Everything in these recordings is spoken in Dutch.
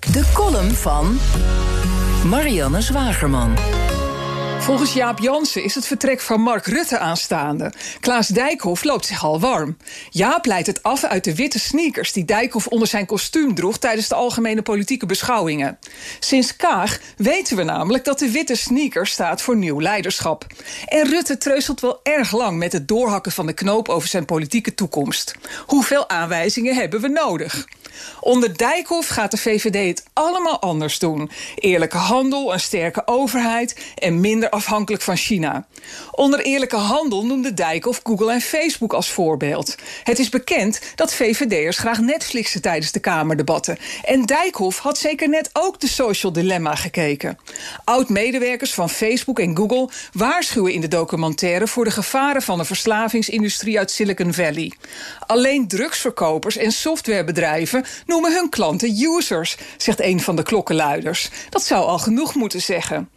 De column van Marianne Zwagerman. Volgens Jaap Jansen is het vertrek van Mark Rutte aanstaande. Klaas Dijkhoff loopt zich al warm. Jaap leidt het af uit de witte sneakers die Dijkhoff onder zijn kostuum droeg tijdens de algemene politieke beschouwingen. Sinds Kaag weten we namelijk dat de witte sneaker staat voor nieuw leiderschap. En Rutte treuzelt wel erg lang met het doorhakken van de knoop over zijn politieke toekomst. Hoeveel aanwijzingen hebben we nodig? Onder Dijkhoff gaat de VVD het allemaal anders doen. Eerlijke handel, een sterke overheid en minder afhankelijk van China. Onder eerlijke handel noemde Dijkhoff Google en Facebook als voorbeeld. Het is bekend dat VVD'ers graag Netflixen tijdens de Kamerdebatten. En Dijkhoff had zeker net ook de Social Dilemma gekeken. Oud-medewerkers van Facebook en Google waarschuwen in de documentaire voor de gevaren van de verslavingsindustrie uit Silicon Valley. Alleen drugsverkopers en softwarebedrijven noemen hun klanten users, zegt een van de klokkenluiders. Dat zou al genoeg moeten zeggen.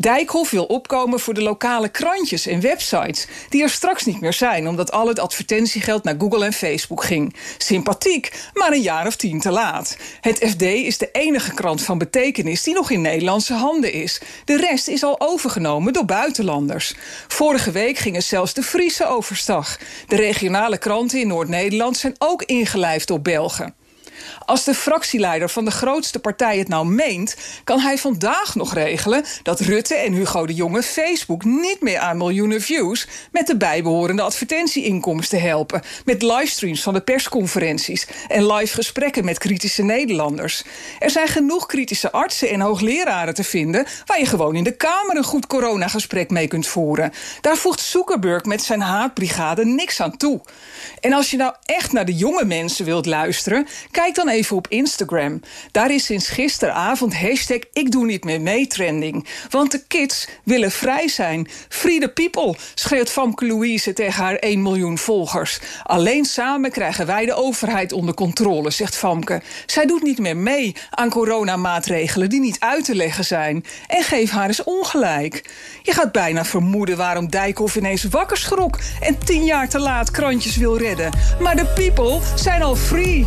Dijkhoff wil opkomen voor de lokale krantjes en websites... die er straks niet meer zijn... omdat al het advertentiegeld naar Google en Facebook ging. Sympathiek, maar een jaar of tien te laat. Het FD is de enige krant van betekenis... die nog in Nederlandse handen is. De rest is al overgenomen door buitenlanders. Vorige week gingen zelfs de Friese overstag. De regionale kranten in Noord-Nederland zijn ook ingelijfd op Belgen. Als de fractieleider van de grootste partij het nou meent, kan hij vandaag nog regelen dat Rutte en Hugo de Jonge Facebook niet meer aan miljoenen views met de bijbehorende advertentieinkomsten helpen. Met livestreams van de persconferenties en live gesprekken met kritische Nederlanders. Er zijn genoeg kritische artsen en hoogleraren te vinden waar je gewoon in de Kamer een goed coronagesprek mee kunt voeren. Daar voegt Zuckerberg met zijn haatbrigade niks aan toe. En als je nou echt naar de jonge mensen wilt luisteren, kijk dan even op Instagram. Daar is sinds gisteravond hashtag ik doe niet meer mee trending. Want de kids willen vrij zijn. Free the people, schreeuwt Famke Louise tegen haar 1 miljoen volgers. Alleen samen krijgen wij de overheid onder controle, zegt Famke. Zij doet niet meer mee aan coronamaatregelen die niet uit te leggen zijn. En geef haar eens ongelijk. Je gaat bijna vermoeden waarom Dijkhoff ineens wakker schrok... en tien jaar te laat krantjes wil redden. Maar de people zijn al free.